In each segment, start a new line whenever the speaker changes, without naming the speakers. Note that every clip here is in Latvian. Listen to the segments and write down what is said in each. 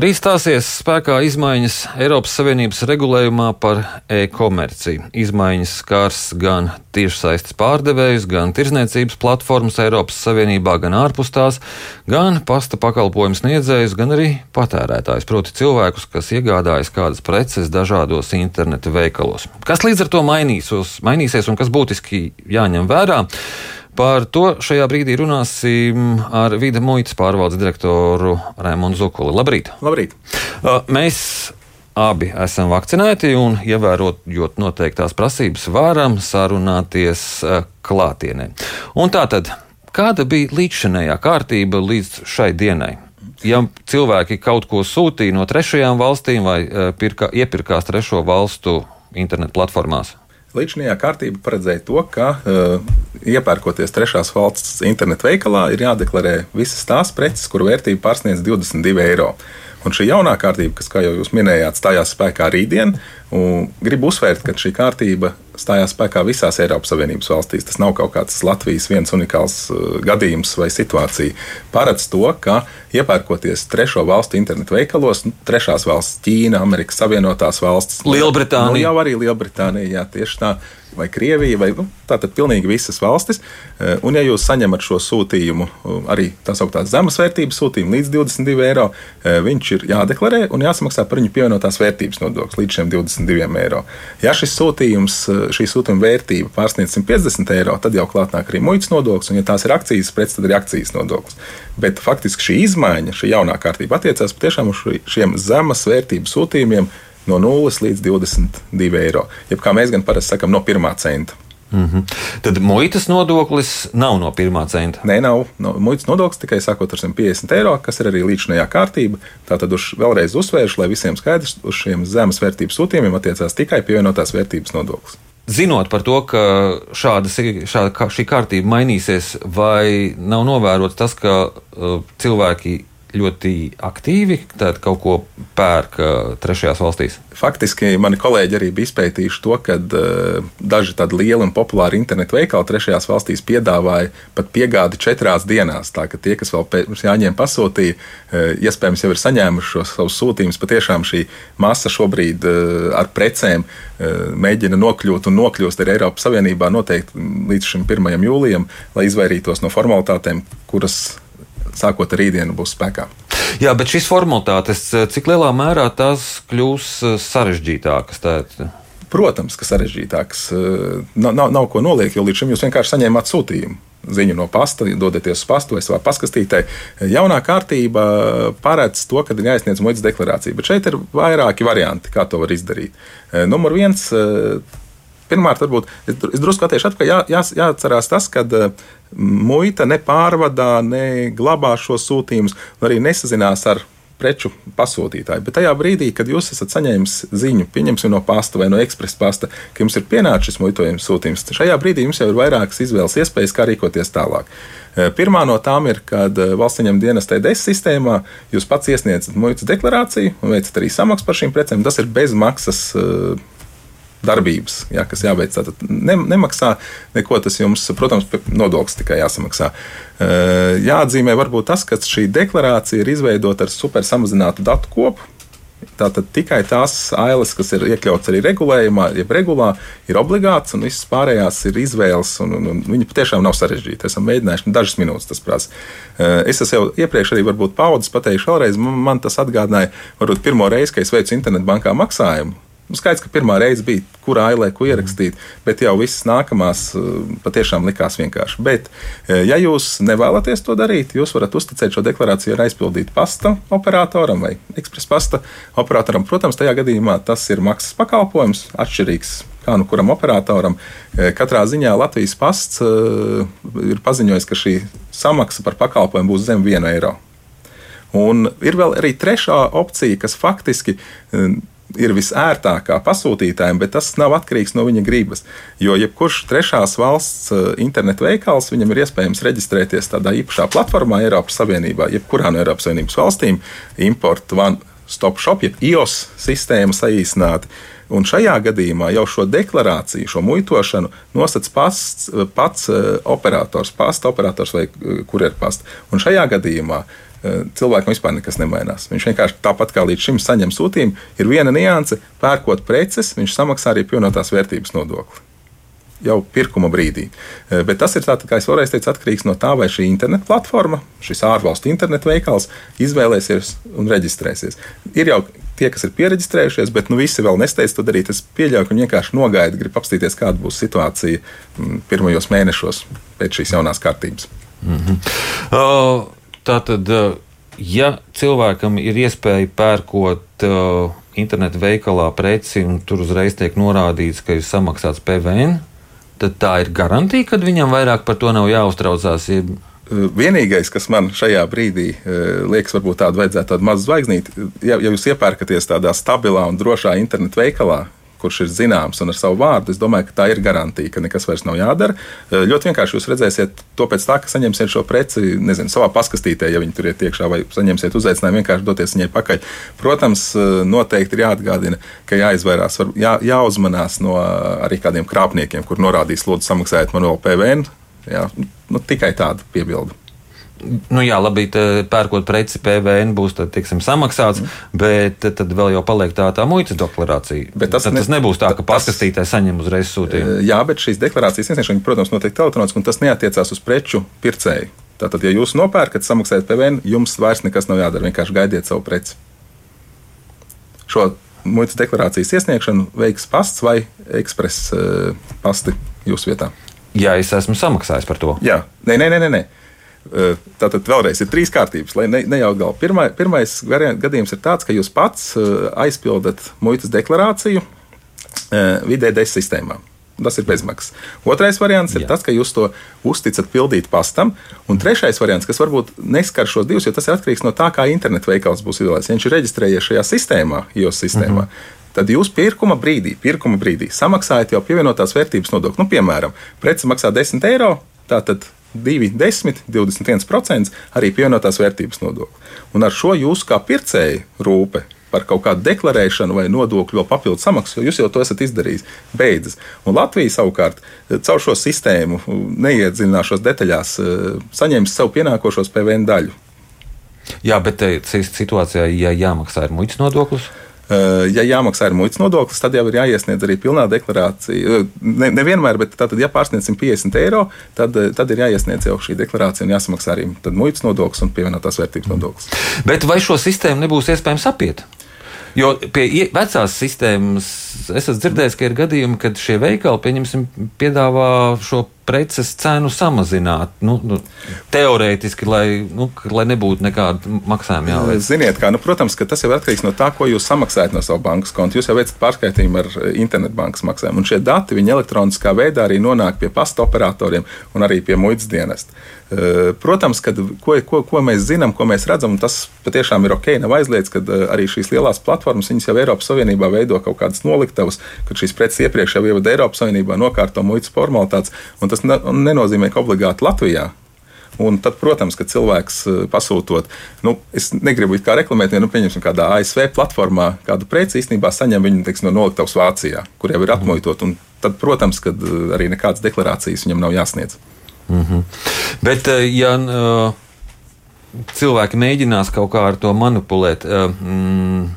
Rīt stāsies spēkā izmaiņas Eiropas Savienības regulējumā par e-komerciju. Izmaiņas skars gan tiešsaistes pārdevējus, gan tirzniecības platformas Eiropas Savienībā, gan ārpus tās, gan pasta pakalpojumu sniedzējus, gan arī patērētājus, proti cilvēkus, kas iegādājas kādas preces dažādos interneta veikalos. Kas līdz ar to mainīsies, mainīsies un kas būtiski jāņem vērā? Par to šajā brīdī runāsim ar Vīda muitas pārvaldes direktoru Rēmonu Zukuli. Labrīt!
Labrīt!
Mēs abi esam vakcinēti un, ievērojot noteiktās prasības, varam sarunāties klātienē. Un tātad, kāda bija līdzšinējā kārtība līdz šai dienai? Ja cilvēki kaut ko sūtīja no trešajām valstīm vai pirka, iepirkās trešo valstu internetu platformās?
Līdzinājā kārtība paredzēja to, ka uh, iepērkoties trešās valsts internetu veikalā, ir jādeklarē visas tās preces, kuru vērtība pārsniedz 22 eiro. Un šī jaunā kārtība, kas, kā jau jūs minējāt, stājās spēkā rītdien, gribu uzsvērt, ka šī kārtība stājās spēkā visās Eiropas Savienības valstīs. Tas nav kaut kāds Latvijas viens unikāls uh, gadījums vai situācija. Paredz to, ka iepērkoties trešo valstu internetu veikalos, nu, trešās valsts, Ķīna, Amerikas Savienotās valstis,
Lielbritānija.
Nu, jau arī Lielbritānija, jā, tieši tā vai Krievija, vai nu, tātad pilnīgi visas valstis. Eh, un, ja jūs saņemat šo sūtījumu, eh, arī tā sauktā zemes vērtības sūtījumu līdz 22 eiro, viņš ir jādeklarē un jāsamaksā par viņu pievienotās vērtības nodoklis līdz šiem 22 eiro. Ja šis sūtījums, šī sūtījuma vērtība pārsniedz 150 eiro, tad jau klātnāk arī muitas nodoklis, un, ja tās ir akcijas preces, tad arī akcijas nodoklis. Bet faktiski šī izmaiņa, šī jaunā kārtība attiecās patiešām uz šiem zemes vērtības sūtījumiem no 0 līdz 22 eiro. Jeb kā mēs gan parasti sakām, no pirmā centa.
Mm -hmm. Tad muitas nodoklis nav no pirmā centa.
Nē, nav. No, muitas nodoklis tikai sākot ar 150 eiro, kas ir arī līdzinājā kārtība. Tātad uz, vēlreiz uzsvēršu, lai visiem skaidrs, uz šiem zemes vērtības sūtījumiem attiecās tikai pievienotās vērtības nodoklis.
Zinot par to, ka šāda, šāda, šī kārtība mainīsies, vai nav novērots tas, ka uh, cilvēki ļoti aktīvi kaut ko pērk trešajās valstīs?
Faktiski mani kolēģi arī bija izpētījuši to, ka uh, daži tādi lieli un populāri internetu veikali trešajās valstīs piedāvāja pat piegādi četrās dienās. Tā ka tie, kas vēl pirms jāņem pasūtīja, uh, iespējams jau ir saņēmuši šos savus sūtījumus. Patiešām šī masa šobrīd uh, ar precēm mēģina nokļūt un nokļūst arī Eiropas Savienībā noteikti līdz šim 1. jūlijam, lai izvairītos no formalitātēm, kuras sākot ar rītdienu būs spēkā.
Jā, bet šīs formalitātes, cik lielā mērā tās kļūs eh, sarežģītākas? Tēt?
Protams, ka sarežģītākas. Eh, nav, nav, nav ko noliekt, jo līdz šim jūs vienkārši saņēmāt sūtījumu. Ziņu no pasta, dodaties uz pastu vai savā paskastītē. Jaunā kārtība paredz to, ka ir jāizsniedz muitas deklarācija, bet šeit ir vairāki varianti, kā to var izdarīt. Eh, numur viens Pirmkārt, varbūt es, es drusku attiešu atpakaļ. Jā, jā, jāatcerās tas, ka uh, muita nepārvadā, ne glabā šos sūtījumus, arī nesazinās ar preču pasūtītāju. Bet tajā brīdī, kad jūs esat saņēmis ziņu, pieņemsim no pasta vai no ekspresa pasta, ka jums ir pienācis muitojuma sūtījums, šajā brīdī jums jau ir vairākas izvēles iespējas, kā rīkoties tālāk. Uh, pirmā no tām ir, kad valsts ieņem dienas TDS sistēmā, jūs pats iesniedzat muitas deklarāciju un veicat arī samaksu par šīm precēm. Tas ir bezmaksas darbības, jā, kas jāveic. Tātad ne, nemaksā neko, tas jums, protams, nodoklis tikai jāsamaksā. Jāatzīmē varbūt tas, ka šī deklarācija ir izveidota ar super samazinātu datu kopu. Tātad tikai tās ailes, kas ir iekļautas arī regulējumā, jeb regulā, ir obligāts, un visas pārējās ir izvēles. Un, un, un viņi patiešām nav sarežģīti. Esam mēģinājuši, nu, dažas minūtes tas prasa. Es jau iepriekš arī paudzes pateikšu vēlreiz. Man tas atgādināja, varbūt pirmo reizi, kad es veicu internetbankā maksājumu Nu, skaidrs, ka pirmā reize bija, kurā ailē ko ierakstīt, bet jau visas nākamās eh, patiešām likās vienkārši. Bet, eh, ja jūs nevēlaties to darīt, jūs varat uzticēt šo deklarāciju ar aizpildīt pasta operatoram vai ekspresa pasta operatoram. Protams, tajā gadījumā tas ir maksas pakalpojums, atšķirīgs kā nu kuram operatoram. Eh, katrā ziņā Latvijas pasts ir paziņojis, ka šī samaksa par pakalpojumu būs zem 1 eiro. Un ir vēl arī trešā opcija, kas faktiski ir visērtākā pasūtītājiem, bet tas nav atkarīgs no viņa gribas. Jo jebkurš trešās valsts eh, internetu veikals, viņam ir iespējams reģistrēties tādā īpašā platformā Eiropas Savienībā, jebkurā no Eiropas Savienības valstīm, import one stop shop, jeb IOS sistēma saīsināta. Un šajā gadījumā jau šo deklarāciju, šo muitošanu nosacīs pats, pats eh, operators, pasta operators vai eh, kurjerpasta. Un šajā gadījumā cilvēkam vispār nekas nemainās. Viņš vienkārši tāpat kā līdz šim saņem sūtījumu, ir viena nianse, pērkot preces, viņš samaksā arī pievienotās vērtības nodokli jau pirkuma brīdī. Bet tas ir tāds, kā es vēlreiz teicu, atkarīgs no tā, vai šī interneta platforma, šis ārvalstu internetu veikals izvēlēsies un reģistrēsies. Ir jau tie, kas ir pieregistrējušies, bet nu, visi vēl nesteidz to darīt. Es pieļauju, ka viņi vienkārši nogaida, grib apstīties, kāda būs situācija mm, pirmajos mēnešos pēc šīs jaunās kārtības. Mm -hmm.
uh, tā tad, ja cilvēkam ir iespēja pērkot uh, internetu veikalā preci un tur uzreiz tiek norādīts, ka ir samaksāts PVN, tad tā ir garantija, ka viņam vairāk par to nav jāuztraucās. Ja
Vienīgais, kas man šajā brīdī liekas, varbūt tādu vajadzētu tādu mazu zvaigznīti, ja, ja jūs iepērkaties tādā stabilā un drošā internetu veikalā, kurš ir zināms un ar savu vārdu, es domāju, ka tā ir garantija, ka nekas vairs nav jādara. Ļoti vienkārši jūs redzēsiet to pēc tā, ka saņemsiet šo preci, nezinu, savā paskastītē, ja viņi tur iet iekšā, vai saņemsiet uzaicinājumu vienkārši doties viņai pakaļ. Protams, noteikti ir jāatgādina, ka jāizvairās, jā, jāuzmanās no arī kādiem krāpniekiem, kur norādīs, lūdzu, samaksājiet man vēl PVN Jā, nu, tikai tāda piebilde.
Nu, jā, labi, pērkot preci, PVN būs tad, tiksim, samaksāts, mm. bet tad vēl jau paliek tā, tā muitas deklarācija. Bet tas, tad ne, tas nebūs tā, ka paskastītājs saņem uzreiz sūtījumu.
Jā, bet šīs deklarācijas iesniegšana, protams, notiek elektroniski, un tas neatiecās uz preču pircēju. Tātad, ja jūs nopērkat, samaksājat PVN, jums vairs nekas nav jādara, vienkārši gaidiet savu preci. Šo muitas deklarācijas iesniegšanu veiks pasts vai ekspresa uh, pasti jūsu vietā
ja es esmu samaksājis par to.
Jā, nē, nē, nē. nē. Tātad vēlreiz ir trīs kārtības, lai ne, nejaukt galvu. Pirmā, pirmais gadījums ir tāds, ka jūs pats aizpildat muitas deklarāciju vidē-des sistēmā. Tas ir bezmaksas. Otrais variants ir Jā. tas, ka jūs to uzticat pildīt pastam. Un trešais variants, kas varbūt neskar šos divus, jo tas ir atkarīgs no tā, kā internetu veikals būs izvēlēts. Ja viņš ir reģistrējies šajā sistēmā, IOS sistēmā, mm -hmm tad jūs pirkuma brīdī, pirkuma brīdī samaksājat jau pievienotās vērtības nodokli. Nu, piemēram, preci maksā 10 eiro, tātad 2, 10, 21% arī pievienotās vērtības nodokli. Un ar šo jūs kā pircēji rūpe par kaut kādu deklarēšanu vai nodokļu papildu samaksu, jo jūs jau to esat izdarījis, beidzas. Un Latvija savukārt caur šo sistēmu, neiedziļināšos detaļās, saņems sev pienākošos PVN daļu.
Jā, bet situācijā, ja jāmaksā ir muitas nodoklis,
Eh, ja jāmaksā ir muitas nodoklis, tad jau ir jāiesniedz arī pilnā deklarācija. Eh, ne, nevienmēr, bet tātad, ja pārsniedz 150 eiro, tad, eh, tad ir jāiesniedz jau šī deklarācija un jāsamaksā arī muitas nodoklis un pievienotās vērtības nodoklis.
Bet vai šo sistēmu nebūs iespējams apiet? Jo pie vecās sistēmas es esmu dzirdējis, ka ir gadījumi, kad šie veikali, pieņemsim, piedāvā šo preces cenu samazināt. Nu, nu, teorētiski, lai, nu, lai nebūtu nekāda maksājuma jāveic.
Ziniet, kā, nu, protams, tas jau ir atkarīgs no tā, ko jūs samaksājat no savu bankas konta. Jūs jau veicat pārskaitījumu ar eh, internetbankas maksājumu, un šie dati viņi elektroniskā veidā arī nonāk pie pasta operatoriem un arī pie muitas dienesta. Eh, protams, ka ko, ko, ko mēs zinām, ko mēs redzam, tas patiešām ir ok, nav aizliegts, ka eh, arī šīs lielās platformas jau Eiropas Savienībā veido kaut kādas noliktavas, kad šīs preces iepriekš jau ievada Eiropas Savienībā, nokārto muitas formalitātes. Tas nenozīmē, ka obligāti Latvijā Un tad, protams, ka cilvēks eh, pasūtot, nu, es negribu kā reklamēt, ja nu, pieņemsim kādā ASV platformā kādu preci, īstenībā saņem viņu teiks, no noliktavas Vācijā, kur jau ir atmuitot. Un tad, protams, ka arī nekādas deklarācijas viņam nav jāsniedz.
Mm -hmm. Bet, eh, ja uh, cilvēki mēģinās kaut kā ar to manipulēt, uh, mm,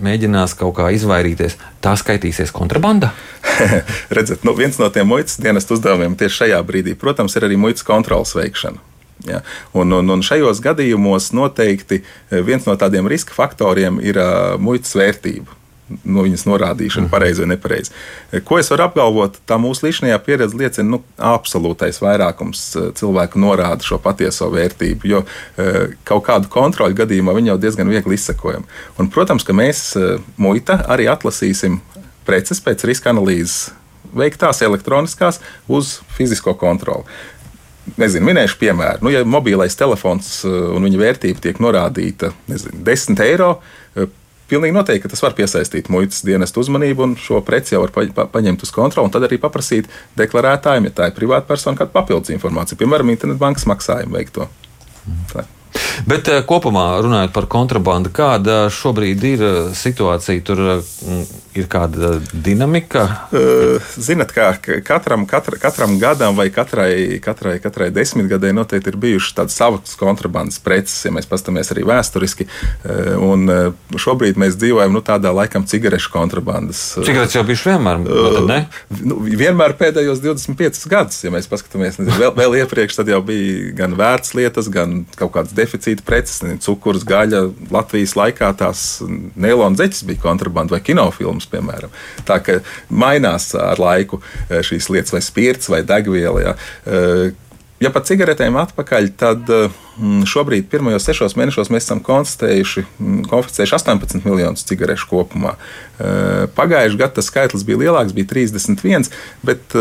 mēģinās kaut kā izvairīties, tā skaitīsies kontrabanda?
Redzat, nu, viens no tiem muitas dienas uzdevumiem tieši šajā brīdī, protams, ir arī muitas kontrolas veikšana. Ja? Un, un, un šajos gadījumos noteikti viens no tādiem riska faktoriem ir uh, muitas vērtība no viņas norādīšana, mm. pareizi vai nepareizi. Ko es varu apgalvot? Tā mūsu līdzinājā pieredze liecina, ka nu, absolūtais vairākums cilvēku norāda šo patieso vērtību, jo eh, kaut kādu kontroļu gadījumā viņi jau diezgan viegli izsakojam. Un, protams, ka mēs, eh, muita, arī atlasīsim preces pēc riska analīzes veiktās elektroniskās uz fizisko kontroli. Nezinu, minēšu piemēru. Nu, ja mobilais telefons un viņa vērtība tiek norādīta nezinu, 10 eiro, pilnīgi noteikti, tas var piesaistīt muitas dienestu uzmanību, un šo preci jau var pa, pa, paņemt uz kontroli, un tad arī paprasīt deklarētājiem, ja tā ir privāta persona, kādu papildus informāciju, piemēram, internetbankas maksājumu veikto. Tā.
Bet kopumā runājot par kontrabandu, kāda šobrīd ir situācija? Tur ir kāda dinamika?
Zinat, kā katram, katra, katram gadam vai katrai, katrai, katrai desmitgadē noteikti ir bijušas tādas savas kontrabandas preces, ja mēs paskatāmies arī vēsturiski. Un šobrīd mēs dzīvojam nu, tādā laikam cigarešu kontrabandas.
Cigaretes jau bijušas vienmēr, ne?
Nu, vienmēr pēdējos 25 gadus, ja mēs paskatāmies, vēl, vēl iepriekš tad jau bija gan vērts lietas, gan kaut kādas deficīta preces, cukurs, gaļa. Latvijas laikā tās neilona zeķes bija kontrabanda vai kinofilmas, piemēram. Tā kā mainās ar laiku e, šīs lietas, vai spirts, vai degviela. Ja. E, ja par cigaretēm atpakaļ, tad e, šobrīd, pirmajos sešos mēnešos, mēs esam konstatējuši, konfiscējuši 18 miljonus cigarešu kopumā. Pagājušajā gadā tas skaitlis bija lielāks, bija 31, bet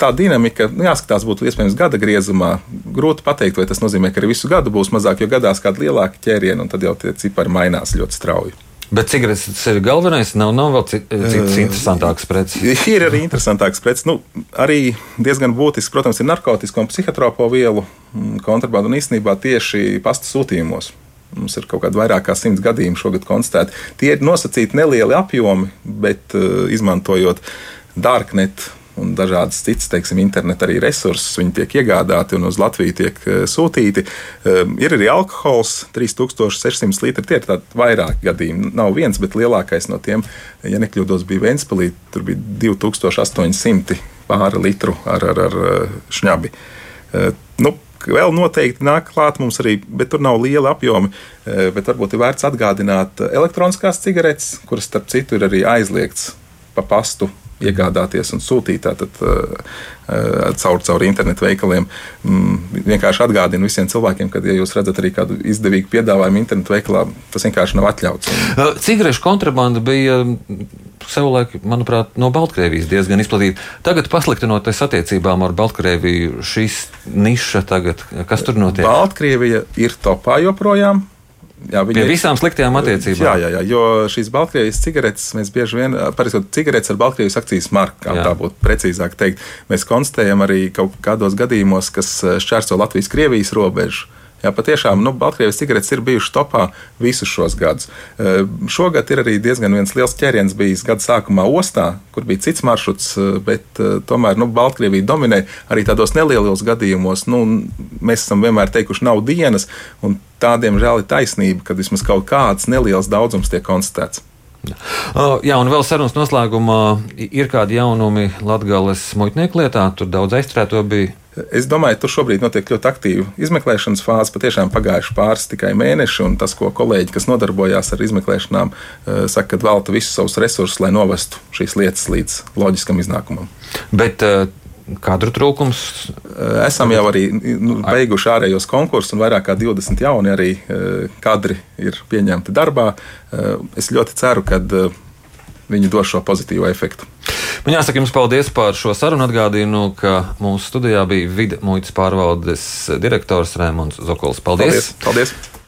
tā dinamika, nu, jāskatās, būtu iespējams gada griezumā. Grūti pateikt, vai tas nozīmē, ka arī visu gadu būs mazāk, jo gadās kāda lielāka ķēriena, un tad jau tie cipari mainās ļoti strauji.
Bet cigaretes ir galvenais, nav, nav vēl citas interesantākas preces.
Ir arī interesantākas preces. Nu, arī diezgan būtiski, protams, ir narkotiku un psihotropo vielu mm, kontrabanda un īstenībā tieši pasta sūtījumos. Mums ir kaut kādi vairāk kā simts gadījumi šogad konstatēti. Tie ir nosacīti nelieli apjomi, bet uh, izmantojot darknet un dažādas citas, teiksim, interneta arī resursus. Viņi tiek iegādāti un uz Latviju tiek eh, sūtīti. Um, ir arī alkohols, 3600 litri. Tie ir tādi vairāki gadījumi. Nav viens, bet lielākais no tiem, ja nekļūdos, bija Ventspēlī. Tur bija 2800 pāri litru ar, ar, ar eh, šņabi. Nu, Vēl noteikti nāk klāt mums arī, bet tur nav liela apjoma. Bet varbūt ir vērts atgādināt elektroniskās cigaretes, kuras, starp citu, ir arī aizliegts pa pastu iegādāties un sūtīt tātad, uh, uh, caur, caur internetu veikaliem. Mm, vienkārši atgādinu visiem cilvēkiem, ka, ja jūs redzat arī kādu izdevīgu piedāvājumu internetu veikalā, tas vienkārši nav atļauts.
Uh, cigarešu kontrabanda bija savulaik, manuprāt, no Baltkrievijas diezgan izplatīta. Tagad, pasliktinoties attiecībām ar Baltkrieviju, šīs niša tagad, kas tur notiek?
Baltkrievija ir topā joprojām.
Jā, Pie visām sliktajām attiecībām.
Jā, jā, jā, jo šīs Baltkrievijas cigaretes mēs bieži vien, parasti cigaretes ar Baltkrievijas akcijas marku, kā jā. tā būtu precīzāk teikt, mēs konstatējam arī kaut kādos gadījumos, kas šķērso Latvijas-Krievijas robežu. Jā, patiešām, nu, Baltkrievijas cigaretes ir bijušas topā visus šos gadus. Šogad ir arī diezgan liels ķēriens bijis gada sākumā ostā, kur bija cits maršruts, bet tomēr nu, Baltkrievija dominē arī tādos nelielos gadījumos. Nu, mēs esam vienmēr teikuši, nav dienas, un tādiem žēl ir taisnība, ka vismaz kaut kāds neliels daudzums tiek konstatēts.
Jā, un vēl sarunas noslēgumā ir kādi jaunumi Latvijas muitnieku lietā. Tur daudz aizturēto bija.
Es domāju, tur šobrīd notiek ļoti aktīva izmeklēšanas fāze. Patiešām pagājuši pāris tikai mēneši, un tas, ko kolēģi, kas nodarbojās ar izmeklēšanām, eh, saka, ka velta visus savus resursus, lai novestu šīs lietas līdz loģiskam iznākumam.
Bet, uh... Kadru trūkums?
Eh, esam jau arī nu, beiguši ārējos konkursus, un vairāk kā 20 jauni arī kadri ir pieņemti darbā. Es ļoti ceru, ka viņi dos šo pozitīvo efektu.
Man jāsaka jums paldies par šo sarunu. Atgādinu, ka mūsu studijā bija vide muitas pārvaldes direktors Rēmons Zokols. Paldies!
paldies. paldies.